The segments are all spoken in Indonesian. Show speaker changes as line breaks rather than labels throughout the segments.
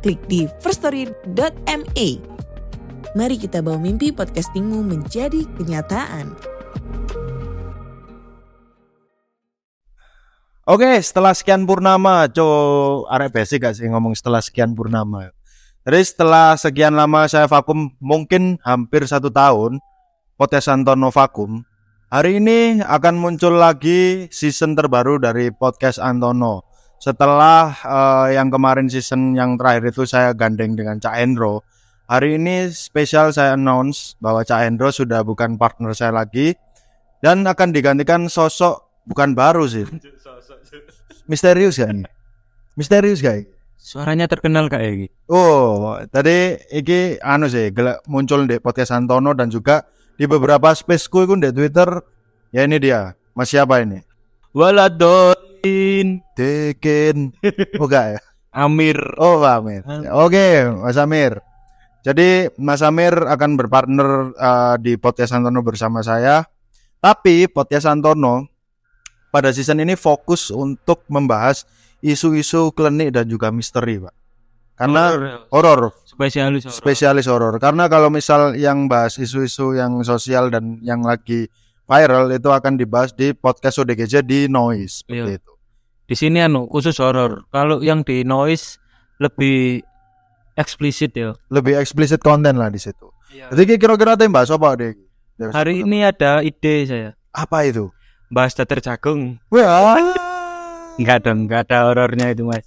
klik di firststory.me. Mari kita bawa mimpi podcastingmu menjadi kenyataan.
Oke, setelah sekian purnama, co arek basic gak sih ngomong setelah sekian purnama. Jadi setelah sekian lama saya vakum, mungkin hampir satu tahun, podcast Antono vakum. Hari ini akan muncul lagi season terbaru dari podcast Antono. Setelah uh, yang kemarin season yang terakhir itu saya gandeng dengan Cak Endro. Hari ini spesial saya announce bahwa Cak Endro sudah bukan partner saya lagi dan akan digantikan sosok bukan baru sih. Misterius kan? Misterius guys.
Suaranya terkenal kayak gitu.
Oh, tadi iki anu sih muncul di podcast Antono dan juga di beberapa spaceku itu di Twitter. Ya ini dia. Mas siapa ini?
Waladolin
Dekin. Oh enggak ya?
Amir.
Oh, Pak Amir. Oke, Mas Amir. Jadi Mas Amir akan berpartner uh, di podcast Antono bersama saya. Tapi podcast Antono pada season ini fokus untuk membahas isu-isu klinik dan juga misteri, Pak. Karena horor,
spesialis horor.
spesialis horor. Karena kalau misal yang bahas isu-isu yang sosial dan yang lagi viral itu akan dibahas di podcast ODGJ di Noise seperti
Iya.
itu.
Di sini anu khusus horor. Kalau yang di noise lebih eksplisit ya.
Lebih eksplisit konten lah di situ. Jadi kira-kira yang bahas apa deh?
Hari ini ada ide saya.
apa itu?
Bahas datar jagung.
Wah.
Enggak dong, enggak ada horornya itu, Mas.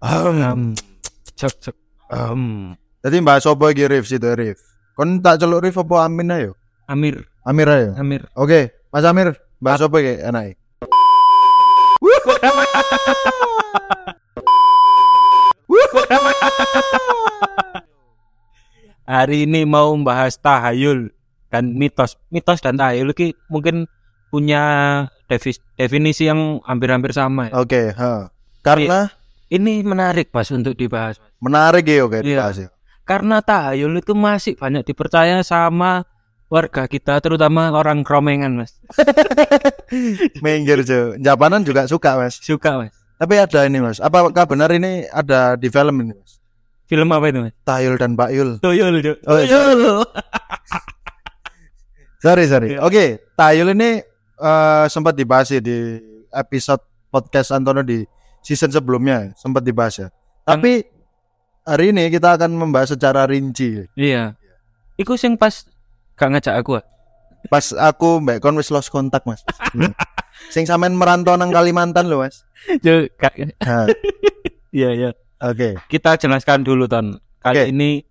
Um, cek cek. Um,
Jadi bahas apa iki Rif situ Rif. Kon tak celuk Rif apa Amin ayo?
Amir,
Amir ayo.
Amir.
Oke, Mas Amir, bahas apa iki enak?
Hari ini mau membahas tahayul dan mitos. Mitos dan tahayul ini mungkin punya definisi yang hampir-hampir sama. ya.
Oke, ha. Karena
Ini menarik Mas untuk dibahas. Mas.
menarik ya oke
Iya.
dibahas ya.
Karena tahayul itu masih banyak dipercaya sama warga kita terutama orang kromengan Mas.
Minggir Jo. Japanan juga suka, Mas.
Suka Mas.
Tapi ada ini, Mas. Apakah benar ini ada di film ini, Mas?
Film apa itu Mas?
Tayul dan Pak Yul.
Tuyul. Cuk.
Oh, iya.
Tuyul.
Sorry, sorry.
Iya.
Oke, Tayul ini eh, sempat dibahas ya di episode podcast Antono di season sebelumnya sempat dibahas ya. Tapi hari ini kita akan membahas secara rinci.
Iya. Iku sing pas gak ngajak aku.
Pas aku mbak kon wis lost kontak, Mas. Hmm. Sing sampean merantau nang Kalimantan loh, Mas. Ha,
Iya, iya.
Oke.
Kita jelaskan dulu Ton. Kali
Oke.
ini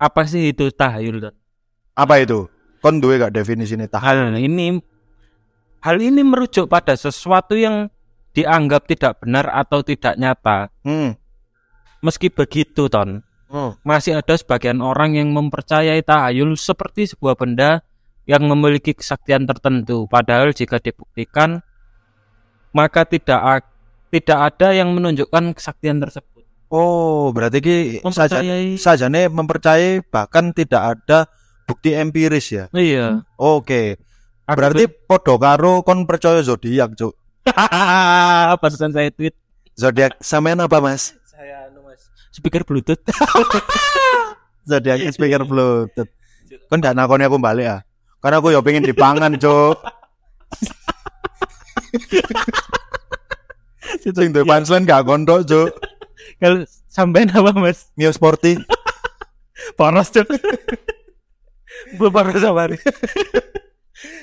apa sih itu tahayul Ton?
Apa itu? Kon duwe gak definisi ini tah?
Hal ini hal ini merujuk pada sesuatu yang dianggap tidak benar atau tidak nyata.
Hmm.
Meski begitu, Ton,
Hmm.
masih ada sebagian orang yang mempercayai tahayul seperti sebuah benda yang memiliki kesaktian tertentu. Padahal jika dibuktikan, maka tidak a- tidak ada yang menunjukkan kesaktian tersebut.
Oh, berarti ki saja
Mempercayai.
sajane mempercayai bahkan tidak ada bukti empiris ya.
Iya.
Oke.
Aku
Berarti podo karo kon percaya zodiak, Cuk.
Barusan saya tweet.
Zodiak sampean apa, Mas?
Saya anu Mas. Speaker Bluetooth.
Zodiak speaker bluetooth. Kon gak nakoni aku balik ya. Karena aku ya pengen dipangan, Cuk. Sing duwe punchline gak kontok, Cuk.
Kalau sampean apa Mas?
Mio Sporty.
Panas cok. Gue panas nih?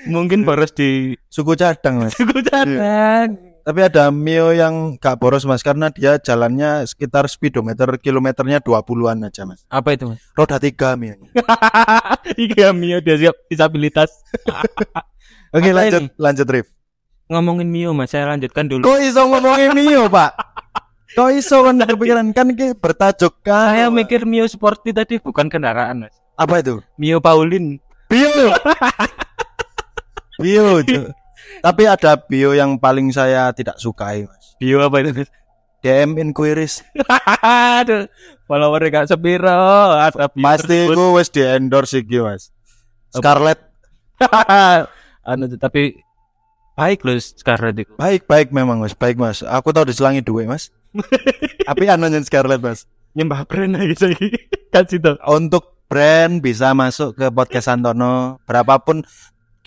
Mungkin panas di
Suku cadang, Mas.
suku cadang.
Tapi ada Mio yang gak boros mas karena dia jalannya sekitar speedometer kilometernya 20-an aja mas.
Apa itu, Mas?
Roda tiga Mio.
Iya, Mio dia siap disabilitas.
Oke
Apa
lanjut
ini?
lanjut Rif.
Ngomongin Mio, Mas, saya lanjutkan dulu.
Kok iso ngomongin Mio pak? Kok iso kan kepikiran kan ki bertajuk kan?
Saya mikir Mio Sporty tadi bukan kendaraan, Mas.
apa itu?
Mio Paulin.
Bio. bio. Tapi ada bio yang paling saya tidak sukai mas.
Bio apa itu? Mas?
DM inquiries.
Aduh, follower gak sepiro.
Pasti aku wis di endorse iki mas. Scarlett
anu tapi baik loh Scarlett itu.
baik baik memang mas baik mas. Aku tahu diselangi duit mas. Tapi anu nyen Scarlett mas.
Nyembah brand lagi saya kasih tau.
Untuk brand bisa masuk ke podcast Santono berapapun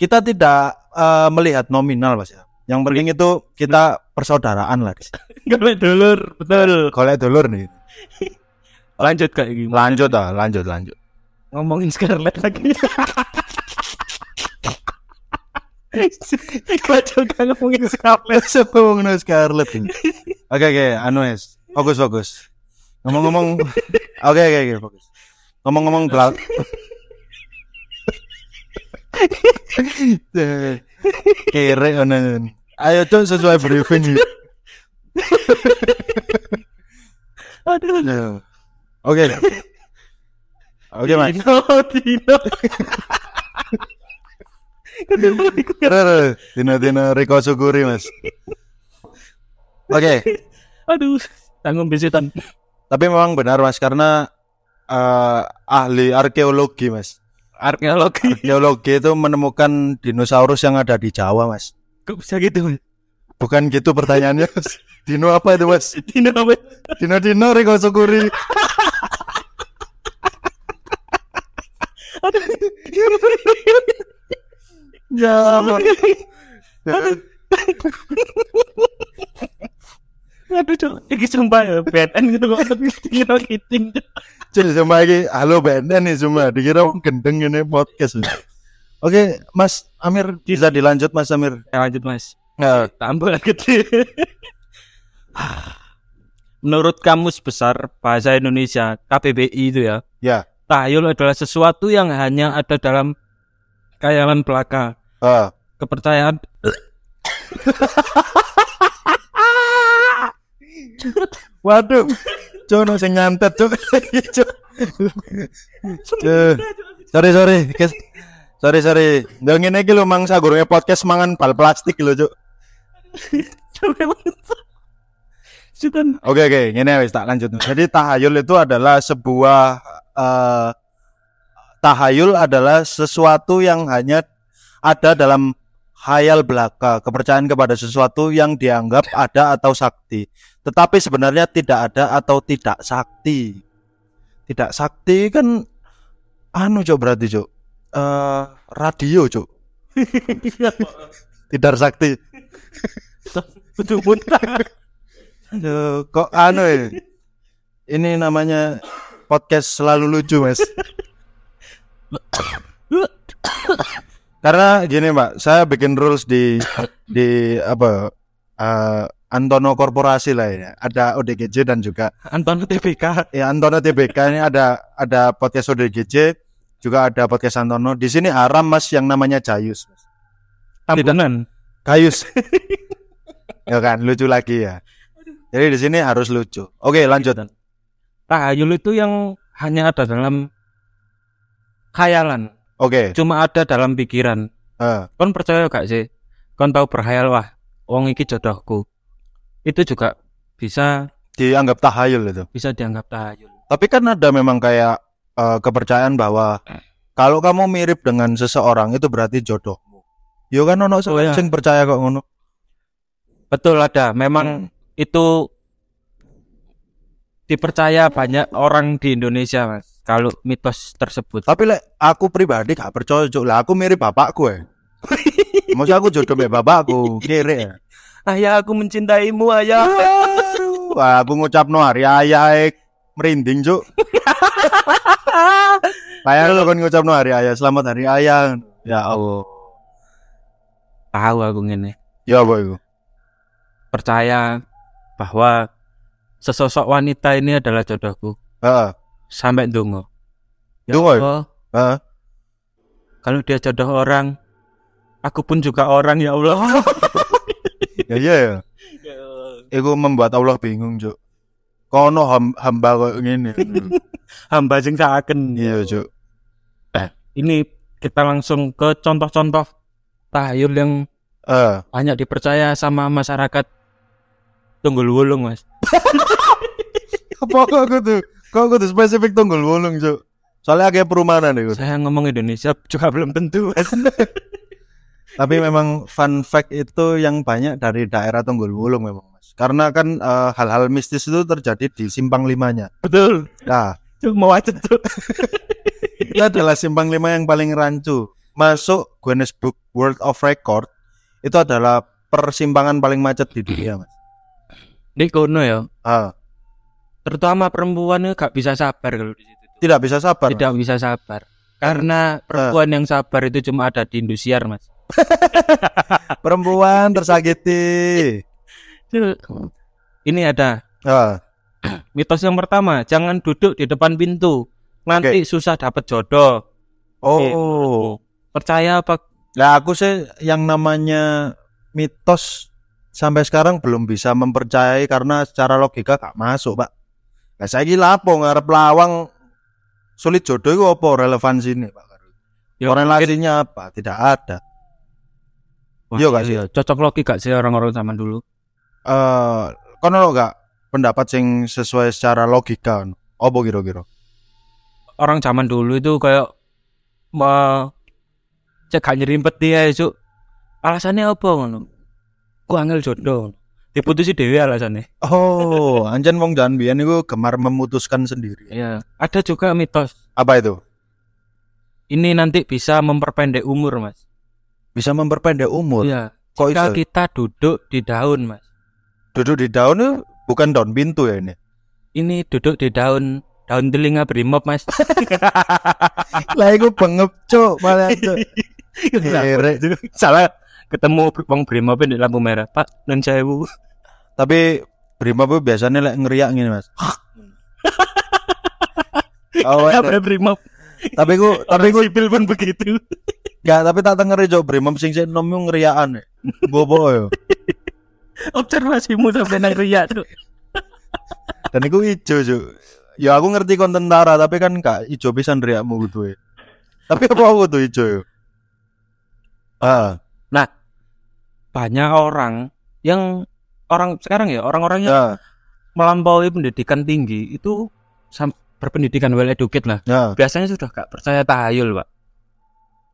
kita tidak eh, melihat nominal mas ya. Yang penting itu kita persaudaraan lah.
Kalau dulur, betul.
Golek dulur nih.
Lanjut kayak gimana?
Lanjut ah, lanjut lanjut.
Ngomongin Scarlett lagi. Gua juga ngomongin Scarlett.
Siapa ngomongin Scarlett ini? Oke oke, anu es, fokus fokus. Ngomong-ngomong, oke oke oke fokus. Ngomong-ngomong belak. Kere onan. Ayo cok sesuai briefing.
Aduh.
Ayo. Oke. Oke mas.
Dino, Dino. Ikut
Kere, Dina-dina Riko syukuri mas. Oke.
Aduh, tanggung bisitan.
Tapi memang benar mas karena eh, ahli arkeologi mas.
Arkeologi.
Arkeologi itu menemukan dinosaurus yang ada di Jawa mas.
Kok bisa gitu, Mas?
Bukan gitu pertanyaannya mas. Dino apa itu mas?
Dino apa?
Dino Dino Riko Sukuri.
Aduh.
Ya.
Aduh, Cok. Iki sumpah ya, BNN gitu kok Dino kiting. Cok.
Cuma lagi halo BNN nih cuma dikira wong gendeng ini podcast. Oke, Mas Amir bisa dilanjut Mas Amir.
Ya, lanjut, Mas.
Ya,
Tambah gede. Menurut Kamus Besar Bahasa Indonesia KBBI itu ya,
ya.
tahayul adalah sesuatu yang hanya ada dalam khayalan belaka.
Ah,
Kepercayaan
waduh. Cono sing nyantet, Cuk. Sorry, sorry. Kes. Sorry, sorry. Nggak ngene iki lho Mang sagurunge podcast mangan bal plastik lho, Cuk. Oke oke, ini wis tak lanjut. Jadi tahayul itu adalah sebuah eh, tahayul adalah sesuatu yang hanya ada dalam hayal belaka, kepercayaan kepada sesuatu yang dianggap ada atau sakti. Tetapi sebenarnya tidak ada atau tidak sakti. Tidak sakti kan anu cok berarti cok. Eh radio cok. Tidak sakti.
betul muntah.
Aduh, kok anu ya? Ini namanya podcast selalu lucu, Mas. Karena gini, Mbak, saya bikin rules di di apa eh, Antono Korporasi lah ya. Ada ODGJ dan juga
Anton TBK.
ya Antono TBK ini ada ada podcast ODGJ, juga ada podcast Antono. Di sini haram Mas yang namanya Jayus.
Tambunan.
Gayus. ya kan, lucu lagi ya. Jadi di sini harus lucu. Oke, lanjut.
Tahayul itu yang hanya ada dalam khayalan,
Oke.
cuma ada dalam pikiran.
eh.
Kon percaya gak sih? Kon tahu berhayal wah, wong iki jodohku. Itu juga bisa
dianggap tahayul itu.
bisa dianggap tahayul.
Tapi kan ada memang kayak eh, kepercayaan bahwa kalau kamu mirip dengan seseorang itu berarti jodohmu. Yo kan ono
Oh, ya.
sing percaya kok ngono.
Betul ada. Memang itu dipercaya banyak orang di Indonesia, Mas. Kalau mitos tersebut.
Tapi lek aku pribadi gak percaya cuk. Lah aku mirip bapakku ya. Maksudnya aku jodoh bapakku, kere ya.
Ayah aku mencintaimu, ayah.
Wah, aku ngucap no hari ayah eh, merinding cuk. Kayak lo kan ngucap no hari ayah, selamat hari ayah. Ya Allah.
Tahu aku ngene.
Ya apa itu?
percaya bahwa sesosok wanita ini adalah jodohku
Heeh.
sampai dungo. Ya
Dungo ya?
Allah,
Heeh.
kalau dia jodoh orang, aku pun juga orang ya Allah.
Ya iya ya. Iku membuat Allah bingung, Cuk. Kono ham- hamba kok ngene.
Hamba sing saaken.
Iya, Cuk.
Ini kita langsung ke contoh-contoh tahayul yang
Eh,
banyak dipercaya sama masyarakat Tunggul Wulung, Mas.
apa kok aku tuh? Kok aku tuh spesifik tunggul wulung, Cuk. Soalnya kayak perumahan itu.
Saya ngomong Indonesia juga belum tentu. Mas.
Tapi memang fun fact itu yang banyak dari daerah Tunggul Wulung memang, Mas. Karena kan eh, hal-hal mistis itu terjadi di simpang limanya.
Betul.
Nah,
Cuk mau aja tuh.
itu adalah simpang lima yang paling rancu. Masuk Guinness Book World of Record itu adalah persimpangan paling macet di dunia, Mas.
Di kono ya,
Ah,
terutama perempuan itu gak bisa sabar kalau di situ.
tidak bisa sabar. Mas.
Tidak bisa sabar. Karena perempuan yang sabar itu cuma ada di Indosiar, Mas.
Perempuan tersakiti.
Ini ada
Ah,
mitos yang pertama, jangan duduk di depan pintu. Nanti susah dapat jodoh.
oh.
Percaya apa?
Lah aku sih yang namanya mitos sampai sekarang belum bisa mempercayai karena secara logika gak masuk, Pak. Lah saiki lapo ngarep lawang sulit jodoh itu apa relevansi ini, Pak?
Ya,
Korelasinya apa? Tidak ada.
Wah,
Iya gak sih?
iya. Cocok logi gak sih orang-orang zaman dulu?
Eh, kono lo gak pendapat sing sesuai secara logika? Apa kira-kira?
Orang zaman dulu itu kayak mau cek gak nyerimpet dia itu. Alasannya apa ngono? Ku angel jodoh. Diputusi dewi alasannya.
Oh, anjen wong jangan biyen iku gemar memutuskan sendiri.
Iya. Ada juga mitos.
Apa itu?
Ini nanti bisa memperpendek umur, Mas.
Bisa memperpendek umur.
Iya.
Kok
Jika
iso?
kita duduk di daun, Mas.
Duduk di daun itu bukan daun pintu ya ini.
Ini duduk di daun daun telinga brimob, Mas.
Lah iku bengep cuk malah cuk. Kerek.
Salah ketemu wong brimob di lampu merah. Pak, nun sewu.
Tapi Brimob biasanya lek ngeriak gini mas. oh,
brimob?
tapi ku tapi ku
sipil pun begitu.
Gak tapi tak tengeri cok Brimob sing sing nom yung ngeriakan. Bobo yo.
Observasimu sampai nang riak tuh.
Dan iku ijo cok. Ya aku ngerti kon tentara tapi kan gak ijo pisan riakmu gitu ya. Tapi apa aku tuh ijo yo? Ah,
Nah, banyak orang yang orang sekarang ya orang-orang yang
ya,
melampaui pendidikan tinggi itu sam- berpendidikan well educated lah.
ya.
Biasanya sudah gak percaya tahayul, Pak.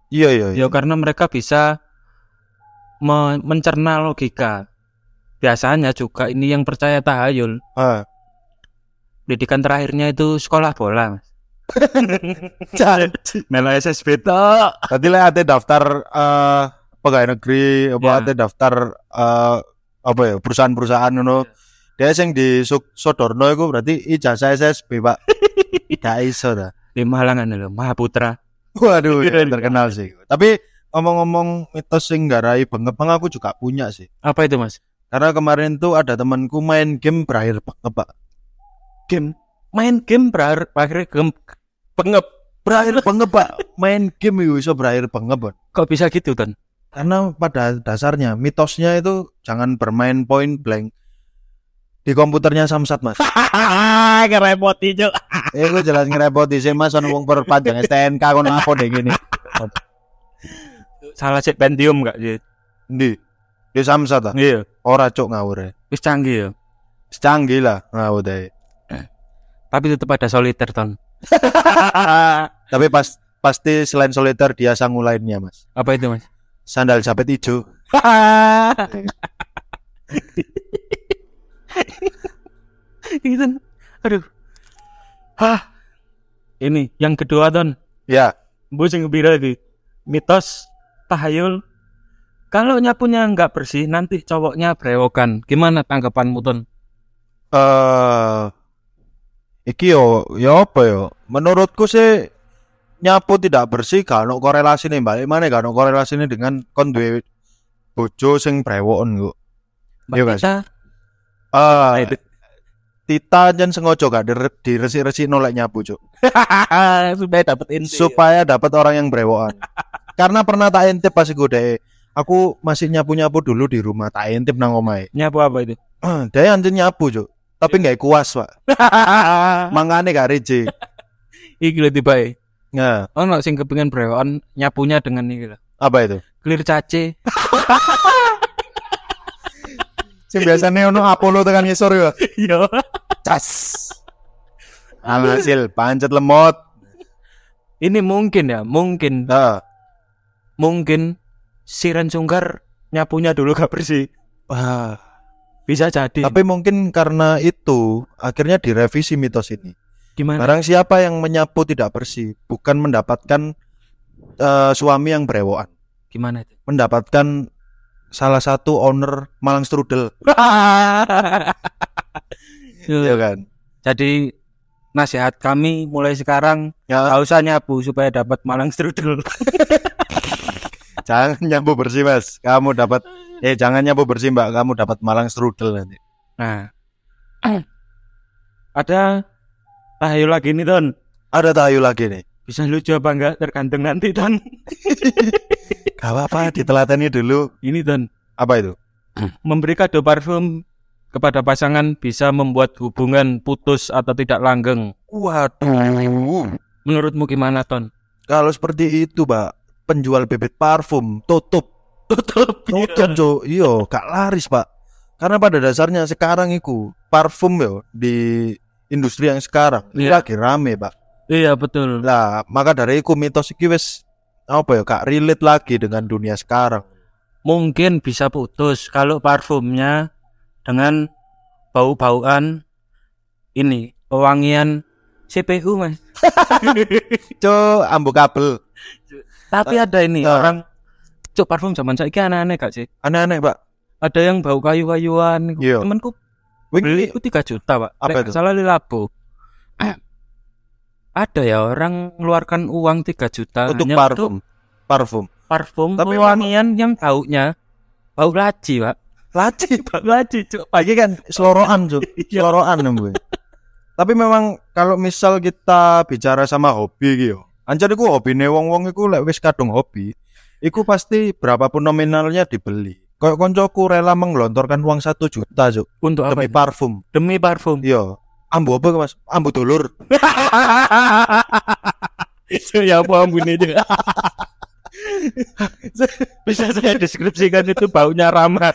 Iya iya. iya.
Ya karena mereka bisa me- mencerna logika. Biasanya juga ini yang percaya tahayul.
Ah.
Pendidikan terakhirnya itu sekolah bola. Melo SSB tok.
Tadi lek ate daftar eh pegawai negeri apa
Ya.
ate daftar eh apa ya perusahaan-perusahaan ngono. Dia sing di Sodorno iku berarti ijazah SSB, Pak. Gak iso dah.
Di Malangan lho, Mahaputra.
Waduh, ya, terkenal sih. Tapi ngomong-ngomong mitos sing garai bengepang aku juga punya sih.
Apa itu, Mas?
Karena kemarin tuh ada temanku main game berakhir bengep, Pak.
Game. Main game berakhir game pengep.
Berakhir bengep, Pak. Main game itu iso berakhir bengep, Pak.
Kok bisa gitu, Ton?
Karena pada dasarnya mitosnya itu jangan bermain point blank di komputernya Samsat mas.
Ngerepoti, Cuk.
eh gue jelas ngerepoti sih mas ono wong perpanjang STNK kono apa deh gini.
Salah sih Pentium gak sih?
Di di Samsat lah.
Iya.
Ora cok ngawur ya.
Wis canggih ya.
Canggih lah ngawur deh.
Tapi tetap ada soliter, Ton.
Tapi pas pasti selain soliter dia sangu lainnya mas.
Apa itu, Mas?
Sandal japet hijau.
gitu. Aduh. Hah. Ini yang kedua, Ton.
Ya.
Bu sing gembira iki. Mitos tahayul kalau nyapunya nggak bersih nanti cowoknya brewokan. Gimana tanggapanmu Ton?
Eh iki yo yo apa yo? Menurutku sih nyapu tidak bersih ono korelasi nih balik mana ono korelasi nih dengan kon duwe bojo sing brewon kok. Iya.
Tita
Ah,
Nah, itu.
Tita jan sengojo gak dire- diresi-resi nolak nyapu, Cuk.
supaya dapat inti
Supaya dapat orang yang brewokan. Karena pernah tak intip pas deh. Aku masih nyapu-nyapu dulu di rumah, tak intip nang omahe.
nyapu apa itu
Dia anjir nyapu, Cuk. Tapi nggak kuas, Pak. Mangane gak reje.
iki lho tiba
Nah,
ono sing kepengin brewokan nyapunya dengan iki lho
apa itu?
clear cace
Sing biasanya ono Apollo tekan ngisor ya.
iya
Cas. Alhasil pancet lemot.
ini mungkin ya mungkin
Nah,
mungkin Siren Sungkar nyapunya dulu gak bersih
wah.
bisa jadi
Tapi mungkin karena itu akhirnya direvisi mitos ini.
gimana
Barang siapa yang menyapu tidak bersih, bukan mendapatkan eh, suami yang brewokan,
gimana itu
mendapatkan salah satu owner Malang Strudel, ya kan?
jadi nasihat kami mulai sekarang
Ya,
gak usah nyapu supaya dapat malang strudel.
Jangan nyapu bersih mas, kamu dapat eh jangan nyapu bersih mbak, kamu dapat Malang Strudel nanti.
nah. Ada tahayu lagi nih Ton.
Ada tayu lagi nih.
bisa lucu apa enggak? Tergantung nanti Ton
Gak apa-apa, ditelateni dulu.
ini Ton
Apa itu?
memberi kado parfum kepada pasangan bisa membuat hubungan putus atau tidak langgeng.
Waduh.
Menurutmu gimana, Ton?
Kalau seperti itu, Mbak, penjual bebek parfum tutup.
Tutup.
Tutup, Cuk. Iya, gak laris, Pak. Karena pada dasarnya sekarang itu parfum yo di industri yang sekarang
Iya.
lagi rame, Pak.
Iya, betul.
Lah, maka dari itu mitos iki wis apa ya, gak relate lagi dengan dunia sekarang.
Mungkin bisa putus kalau parfumnya dengan bau-bauan ini, pewangian CPU, Mas.
Cuk, ambu kabel.
Tapi ada ini
Ah.
orang Cuk parfum zaman saiki aneh-aneh gak sih?
Aneh-aneh, Pak.
Ada yang bau kayu-kayuan.
Iya.
Temanku beli itu 3 juta, Pak.
Apa
Lek
itu?
Salah di Labu. Ada ya orang mengeluarkan uang 3 juta
untuk
hanya
parfum. Parfum.
parfum
Tapi
pewangian yang baunya bau laci, Pak.
Laci,
Bau laci, Cuk.
Pagi kan seloroan, Cuk.
Iya.
Seloroan nembe. Tapi memang kalau misal kita bicara sama hobi gitu. Anjar iku hobine wong-wong iku lek wis kadung hobi, iku pasti berapapun nominalnya dibeli. Kayak koncoku rela menggelontorkan uang satu juta, Cuk,
Untuk apa?
demi
itu?
parfum.
Demi parfum.
Iya. Ambu apa Mas? Ambu dulur.
itu ya apa ampun itu. Bisa saya deskripsikan itu baunya ramah.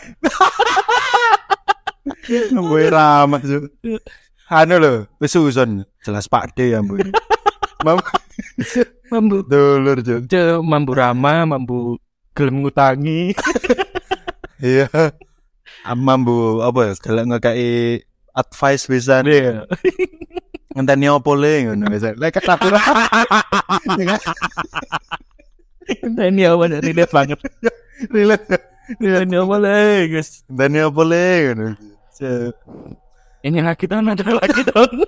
Gue ramah, Cuk. Anu lho, wis susun. Jelas Pak D ya, Bu. Mam
Mambu
dulur. Cuk,
mambu ramah, mambu gelem ngutangi.
Iya. Amam Bu, apa ya? Galak ngekei advice bisa
Iya.
ngenteni opo le ngono wis. Lek
Nah, ini apa dari relate banget.
relate.
Ini apa lagi, guys?
Ngenteni opo le ngono.
Ini lagi tahun ada lagi tahun.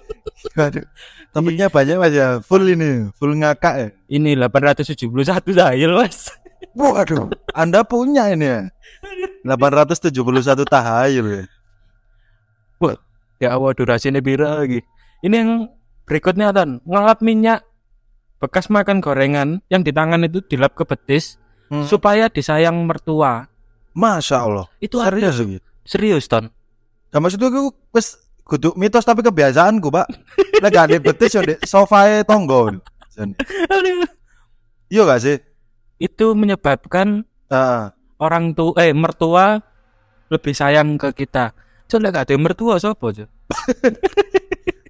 Waduh. Topiknya banyak Mas ya. Full ini, full ngakak ya.
Ini 871 tahayul, Mas.
Waduh, Anda punya ini ya. 871 tahayul ya.
Wah, ya Allah durasinya bira lagi. Ini yang berikutnya Tan, ngelap minyak bekas makan gorengan yang di tangan itu dilap ke betis
Hmm.
supaya disayang mertua.
Masya Allah.
Itu
Serius iki.
serius Ton.
Nah, maksudku aku wis kudu mitos tapi kebiasaanku, Pak. Gak ada betis yo di sofae tonggo. Jan. Iya gak sih?
itu menyebabkan
Heeh.
orang tua eh mertua lebih sayang ke kita. Coba gak ada mertua sopo Jo?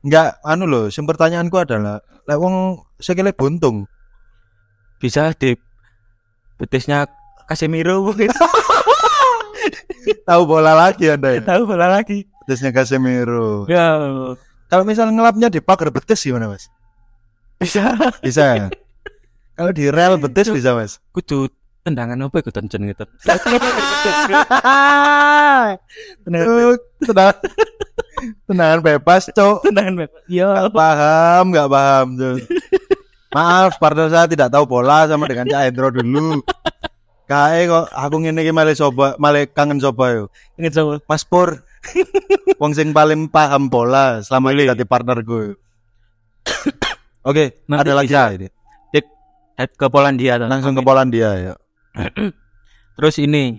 Enggak, anu loh, sing pertanyaanku adalah lek wong sekele buntung.
Bisa di betisnya Casemiro mungkin
Tahu bola lagi Anda ya?
tahu bola lagi.
Betisnya Casemiro.
Ya
Kalau misal ngelapnya di pagar betis gimana, Mas?
bisa
Bisa. ya? Kalau di rel betis bisa, Mas.
kudu tendangan apa ikut tencen gitu. Tendangan
Cuk, Tendangan, tendangan bebas, Cuk.
tendangan bebas. Ya
Gak paham, gak paham, Cuk. Maaf, partner saya tidak tahu bola sama dengan Cak Hendro dulu. Kae kok aku ngene iki malah coba, malah kangen coba yo.
Ingat sama.
Mas Pur. Wong sing paling paham bola selama ini jadi partner gue. Oke,
Nanti
ada lagi ya ini.
Head ke Polandia.
Langsung ke Polandia ya.
Terus ini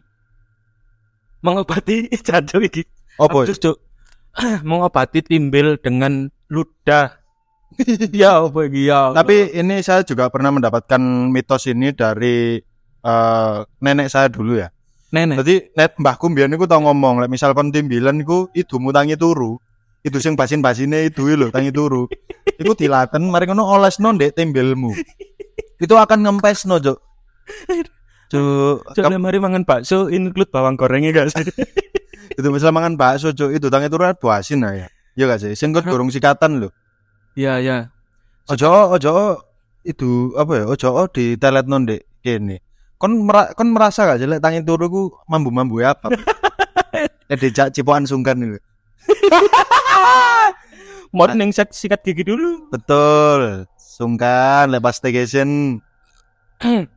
mengobati jancuk iki.
Oh
Cuk, mengobati timbel dengan ludah. ya apa iki ya.
Tapi ini saya juga pernah mendapatkan mitos ini dari eh, nenek saya dulu ya.
nenek
Jadi net mbahku mbiyen niku tau ngomong, lek misal kon timbilan iku idumu tangi turu. Itu sing basin-basine itu lho tangi turu. iku dilaten mari ngono olesno ndek timbelmu. Itu akan ngempesno, Cuk. Cuk,
Cuk, mari mangan bakso include bawang gorengnya guys.
itu misal mangan bakso, Cuk, itu tangi turu ada buasin lah ya. Iya gak sih? Sing gorong sikatan lho.
Iya ya.
Ojo ojo itu apa ya? Ojo di telet ndek kene. Kon mera, kon merasa gak sih lek tangi turu ku mambu-mambu apa? Ya dijak cipokan sungkan itu.
Mau neng sikat, sikat gigi dulu.
Betul. Sungkan lepas staycation.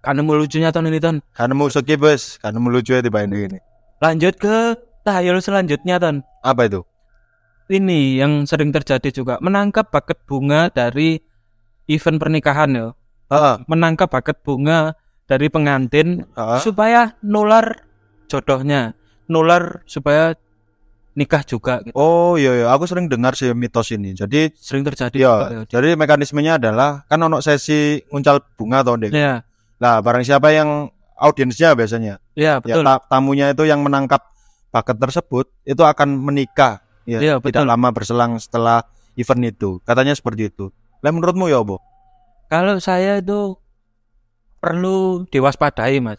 Karena mau lucunya ton ini ton.
Karena mau skip bos, karena mau lucu ya di ini.
Lanjut ke tahayul selanjutnya ton.
Apa itu?
Ini yang sering terjadi juga menangkap paket bunga dari event pernikahan ya.
Heeh.
Menangkap paket bunga dari pengantin
Heeh.
supaya nular jodohnya, nular supaya nikah juga gitu.
Oh iya iya, aku sering dengar sih mitos ini. Jadi
Sering terjadi
ya,
juga, ya.
jadi mekanismenya adalah kan ono sesi nguncal bunga atau dek.
Ya,
Nah, barang siapa yang audiensnya biasanya,
ya
ya
betul.
ta- tamunya itu yang menangkap paket tersebut itu akan menikah. Ya,
Iya,
tidak
betul.
lama berselang setelah event itu. Katanya seperti itu. Lah menurutmu ya, Bo?
Kalau saya itu perlu diwaspadai, Mas.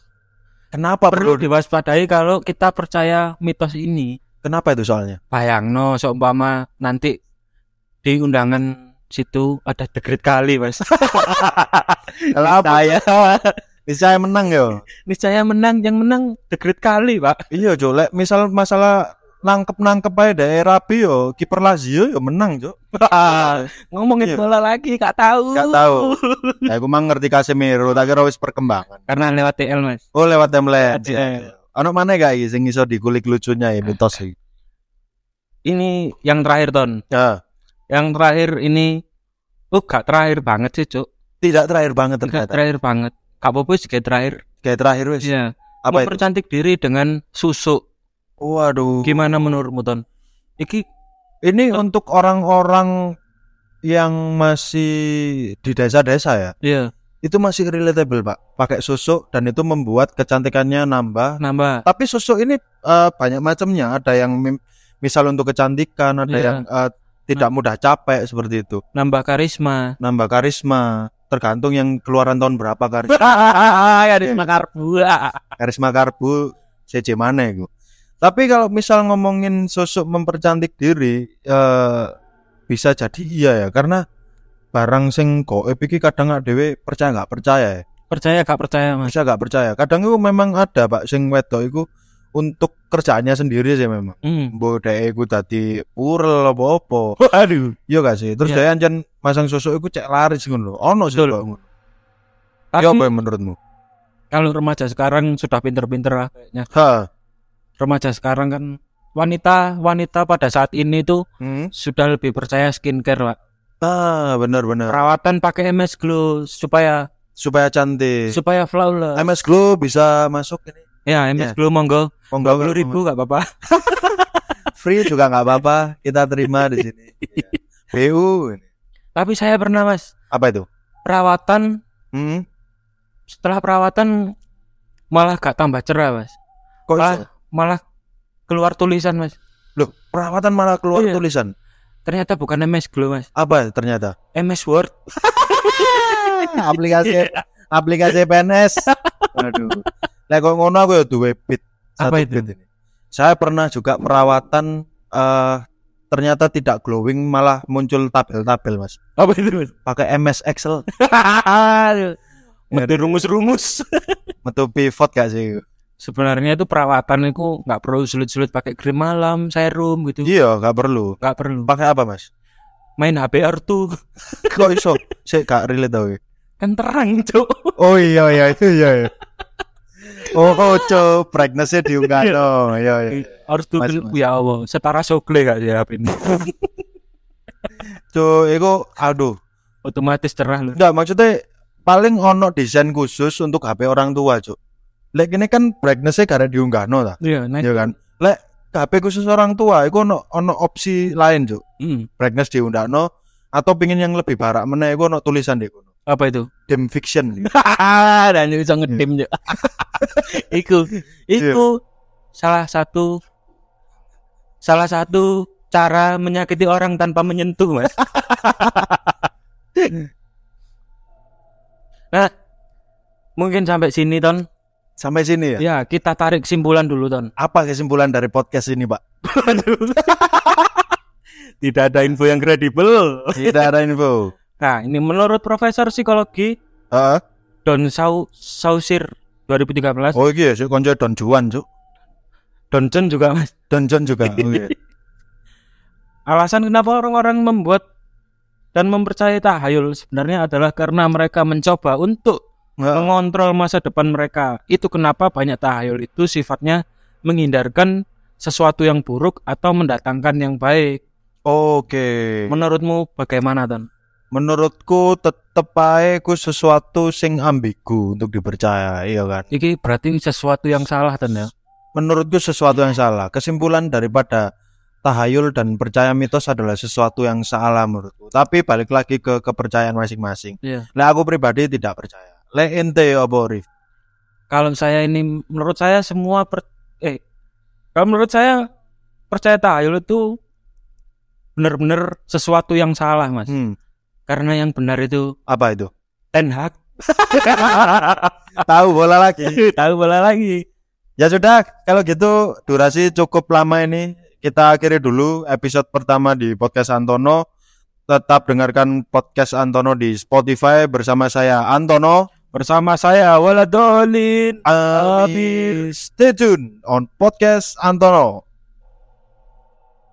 Kenapa
Perlu diwaspadai kalau kita percaya mitos ini.
Kenapa itu soalnya?
Bayangno seumpama nanti di undangan situ ada degret kali, Mas.
Kalau apa?
saya
menang ya.
saya menang, yang menang degret kali, Pak.
Iya, Jo. Lek misal masalah nangkep-nangkep aja daerah rapi yo, kiper Lazio yo menang, Jo.
Ngomongin
Iya.
bola lagi, gak tahu.
Gak tahu. Ya aku mah ngerti Casemiro, tak kira wis perkembangan.
Karena lewat TL, Mas.
Oh, lewat template. Ono mana gak iki sing iso dikulik lucunya ya mitos.
Ini yang terakhir, Ton.
Ya,
Yang terakhir ini Oh, gak terakhir banget sih, Cuk.
tidak terakhir banget
Gak
ternyata.
terakhir banget. Gak apa-apa sih kayak terakhir.
Kayak terakhir wis.
Iya.
Apa itu?
Mempercantik diri dengan susu.
Waduh.
Gimana menurutmu, Ton? Iki
Ini untuk orang-orang yang masih di desa-desa ya.
iya,
Itu masih relatable, Pak. Pakai susuk dan itu membuat kecantikannya nambah
nambah.
Tapi susu ini eh, banyak macamnya. Ada yang misal untuk kecantikan, ada
Iya.
yang eh, tidak mudah capek seperti itu.
Nambah karisma.
Nambah karisma, tergantung yang keluaran tahun berapa karisma.
karisma karbu.
karisma karbu CC mana itu. Tapi kalau misal ngomongin sosok mempercantik diri, eh, bisa jadi iya ya, karena barang sing goib iki kadang dhewe percaya nggak percaya ya.
Percaya gak percaya, Mas?
Bisa nggak percaya. Kadang itu memang ada Pak sing wedok itu untuk kerjaannya sendiri sih memang.
Hmm.
Mbok dhek iku dadi purel apa-apa.
Aduh.
Iya gak sih? Terus
Iya.
dhek anjen masang sosok iku cek laris ngono. Ono sih kok ngono. Ya apa yang menurutmu?
kalau remaja sekarang sudah pinter-pinter lah kayaknya.
Ha.
Remaja sekarang kan wanita wanita pada saat ini tuh
Hmm.
sudah lebih percaya skincare, Pak.
Ah, benar-benar.
Perawatan pakai MS Glow supaya
Supaya cantik.
supaya flawless.
MS Glow bisa masuk ini.
Ya, MS
Ya.
Glow monggo.
Monggo,
20 ribu gak apa-apa.
Free juga nggak apa-apa. Kita terima di sini. Iya. BU. ini.
Tapi saya pernah, Mas,
Apa itu?
perawatan
Hmm.
setelah perawatan malah gak tambah cerah, Mas.
Kok
Malah, malah keluar tulisan, Mas.
Loh, perawatan malah keluar
Iya.
tulisan.
Ternyata bukan MS Glow, Mas.
Apa ternyata?
MS Word.
aplikasi aplikasi PNS. Aduh. Lah kok ngono aku ya duwe bit.
Apa itu?
bit ini. Saya pernah juga perawatan eh ternyata tidak glowing malah muncul tabel-tabel, Mas.
Apa itu, Mas?
Pakai MS Excel,
Aduh. Mesti rumus-rumus.
metu pivot gak sih?
Sebenarnya itu perawatan itu nggak perlu sulit-sulit pakai krim malam, serum gitu.
Iya, gak perlu.
Nggak perlu.
Pakai apa, Mas?
Main HBR tuh.
Kok iso? Saya gak relate tau.
kan terang cuk
Oh iya iya itu iya. iya. Oh, cok, brightness-nya diunggah no. Iya iya.
harus
mas.
ya Allah setara sogle gak ya HP ini
Cok, itu aduh.
otomatis cerah loh
Enggak, maksudnya paling ono desain khusus untuk HP orang tua, Cuk. Lek ini kan brightness-nya karena diunggah no ta.
iya
Iya kan? Lek HP khusus orang tua itu ono ono opsi lain, Cuk.
Hmm,
Brightness diundakno atau pingin yang lebih barak meneh iku ono tulisan kono.
Apa itu?
Dim fiction.
dan bisa ngedim juga. Iku iku salah satu salah satu cara menyakiti orang tanpa menyentuh mas. Nah mungkin sampai sini ton.
Sampai sini ya.
ya kita tarik kesimpulan dulu ton.
Apa kesimpulan dari podcast ini, Pak?
tidak ada info yang kredibel.
Tidak ada info.
Nah ini menurut profesor psikologi
Heeh.
Don Sau Sausir 2013
Oh iya, sih konco Don Juan, Cuk.
Don Chen juga mas
Don John juga. Oh, iya.
Alasan kenapa orang-orang membuat dan mempercayai tahayul sebenarnya adalah karena mereka mencoba untuk mengontrol masa depan mereka. Itu kenapa banyak tahayul itu sifatnya menghindarkan sesuatu yang buruk atau mendatangkan yang baik.
Oke.
Menurutmu bagaimana, Ton?
Menurutku tetep ae ku sesuatu sing ambigu untuk dipercaya, iya kan?
Iki berarti sesuatu yang salah, Ton ya?
Menurutku sesuatu yang salah. Kesimpulan daripada tahayul dan percaya mitos adalah sesuatu yang salah menurutku. Tapi balik lagi ke kepercayaan masing-masing.
Iya.
Lah aku pribadi tidak percaya. Le ente apa Rif?
Kalau saya ini menurut saya semua per, eh kalau menurut saya percaya tahayul itu benar-benar sesuatu yang salah, Mas.
Hmm,
Karena yang benar itu
apa itu?
Ten Hag.
Tahu bola lagi.
Tahu bola lagi.
Ya sudah, kalau gitu durasi cukup lama ini. Kita akhiri dulu episode pertama di podcast Antono. Tetap dengarkan podcast Antono di Spotify bersama saya Antono.
Bersama saya Waladolin.
Amin. Stay tune on podcast Antono.